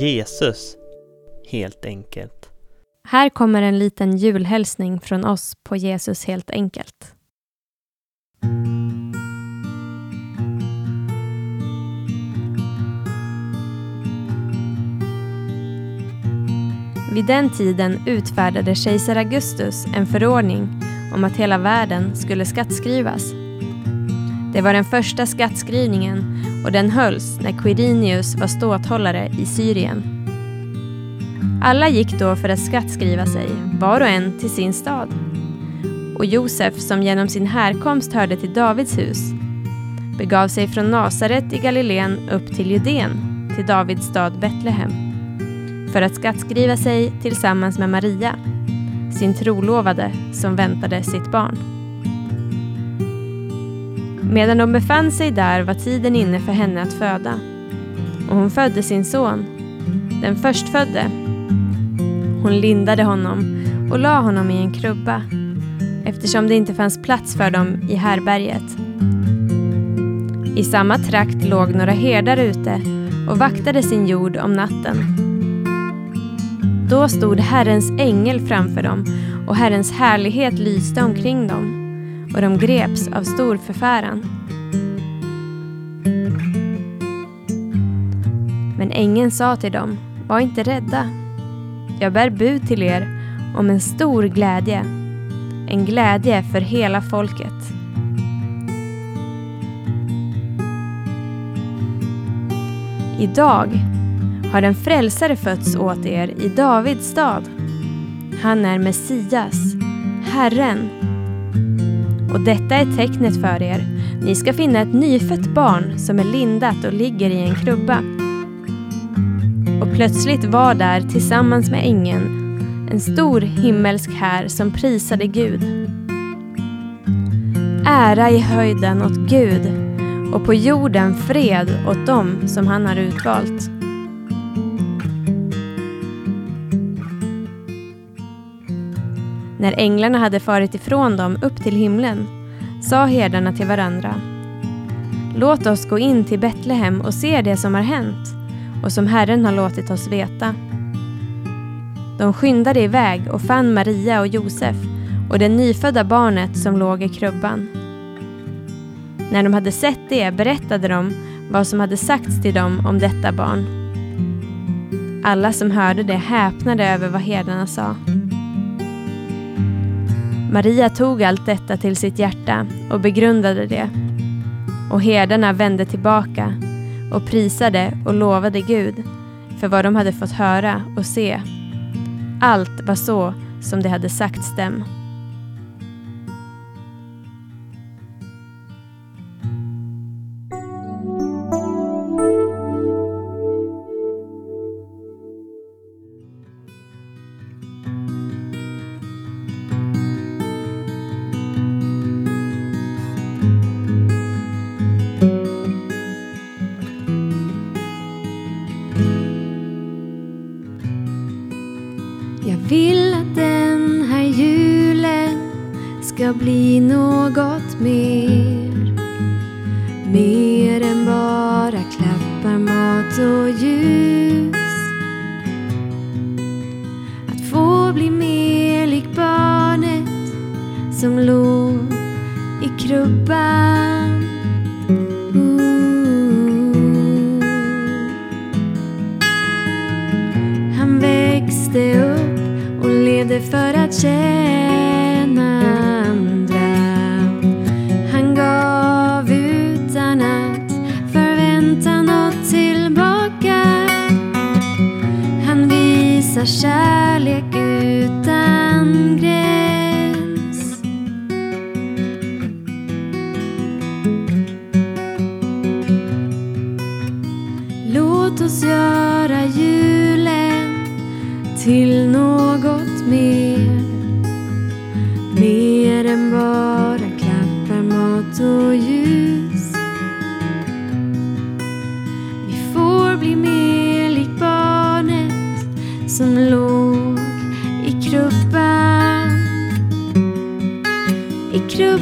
Jesus, helt enkelt. Här kommer en liten julhälsning från oss på Jesus helt enkelt. Vid den tiden utfärdade kejsar Augustus en förordning om att hela världen skulle skattskrivas. Det var den första skattskrivningen och den hölls när Quirinius var ståthållare i Syrien. Alla gick då för att skattskriva sig, var och en till sin stad. Och Josef, som genom sin härkomst hörde till Davids hus, begav sig från Nasaret i Galileen upp till Judeen, till Davids stad Betlehem, för att skattskriva sig tillsammans med Maria, sin trolovade som väntade sitt barn. Medan de befann sig där var tiden inne för henne att föda. Och hon födde sin son, den förstfödde. Hon lindade honom och la honom i en krubba eftersom det inte fanns plats för dem i härberget. I samma trakt låg några herdar ute och vaktade sin jord om natten. Då stod Herrens ängel framför dem och Herrens härlighet lyste omkring dem och de greps av stor förfäran. Men ängeln sa till dem, var inte rädda. Jag bär bud till er om en stor glädje, en glädje för hela folket. Idag har en frälsare fötts åt er i Davids stad. Han är Messias, Herren. Och detta är tecknet för er. Ni ska finna ett nyfött barn som är lindat och ligger i en krubba. Och plötsligt var där tillsammans med ängeln en stor himmelsk här som prisade Gud. Ära i höjden åt Gud och på jorden fred åt dem som han har utvalt. När änglarna hade farit ifrån dem upp till himlen sa herdarna till varandra Låt oss gå in till Betlehem och se det som har hänt och som Herren har låtit oss veta. De skyndade iväg och fann Maria och Josef och det nyfödda barnet som låg i krubban. När de hade sett det berättade de vad som hade sagts till dem om detta barn. Alla som hörde det häpnade över vad herdarna sa. Mm. Maria tog allt detta till sitt hjärta och begrundade det. Och herdarna vände tillbaka och prisade och lovade Gud för vad de hade fått höra och se. Allt var så som det hade sagts dem. Något mer. Mer än bara klappar, mat och ljus. Att få bli mer lik barnet som låg i krubban. Ooh. Han växte upp och levde för att känna visar kärlek utan gräns. Låt oss göra julen till något mer. Mer än bara klappar, mat och ljus.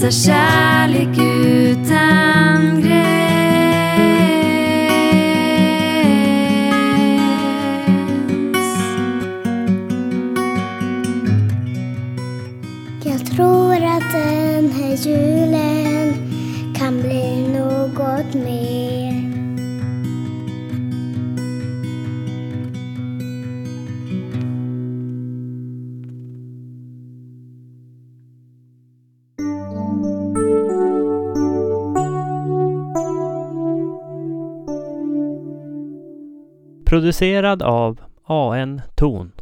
visa kärlek utan gräns. Jag tror att den här julen kan bli något mer. Producerad av AN Ton.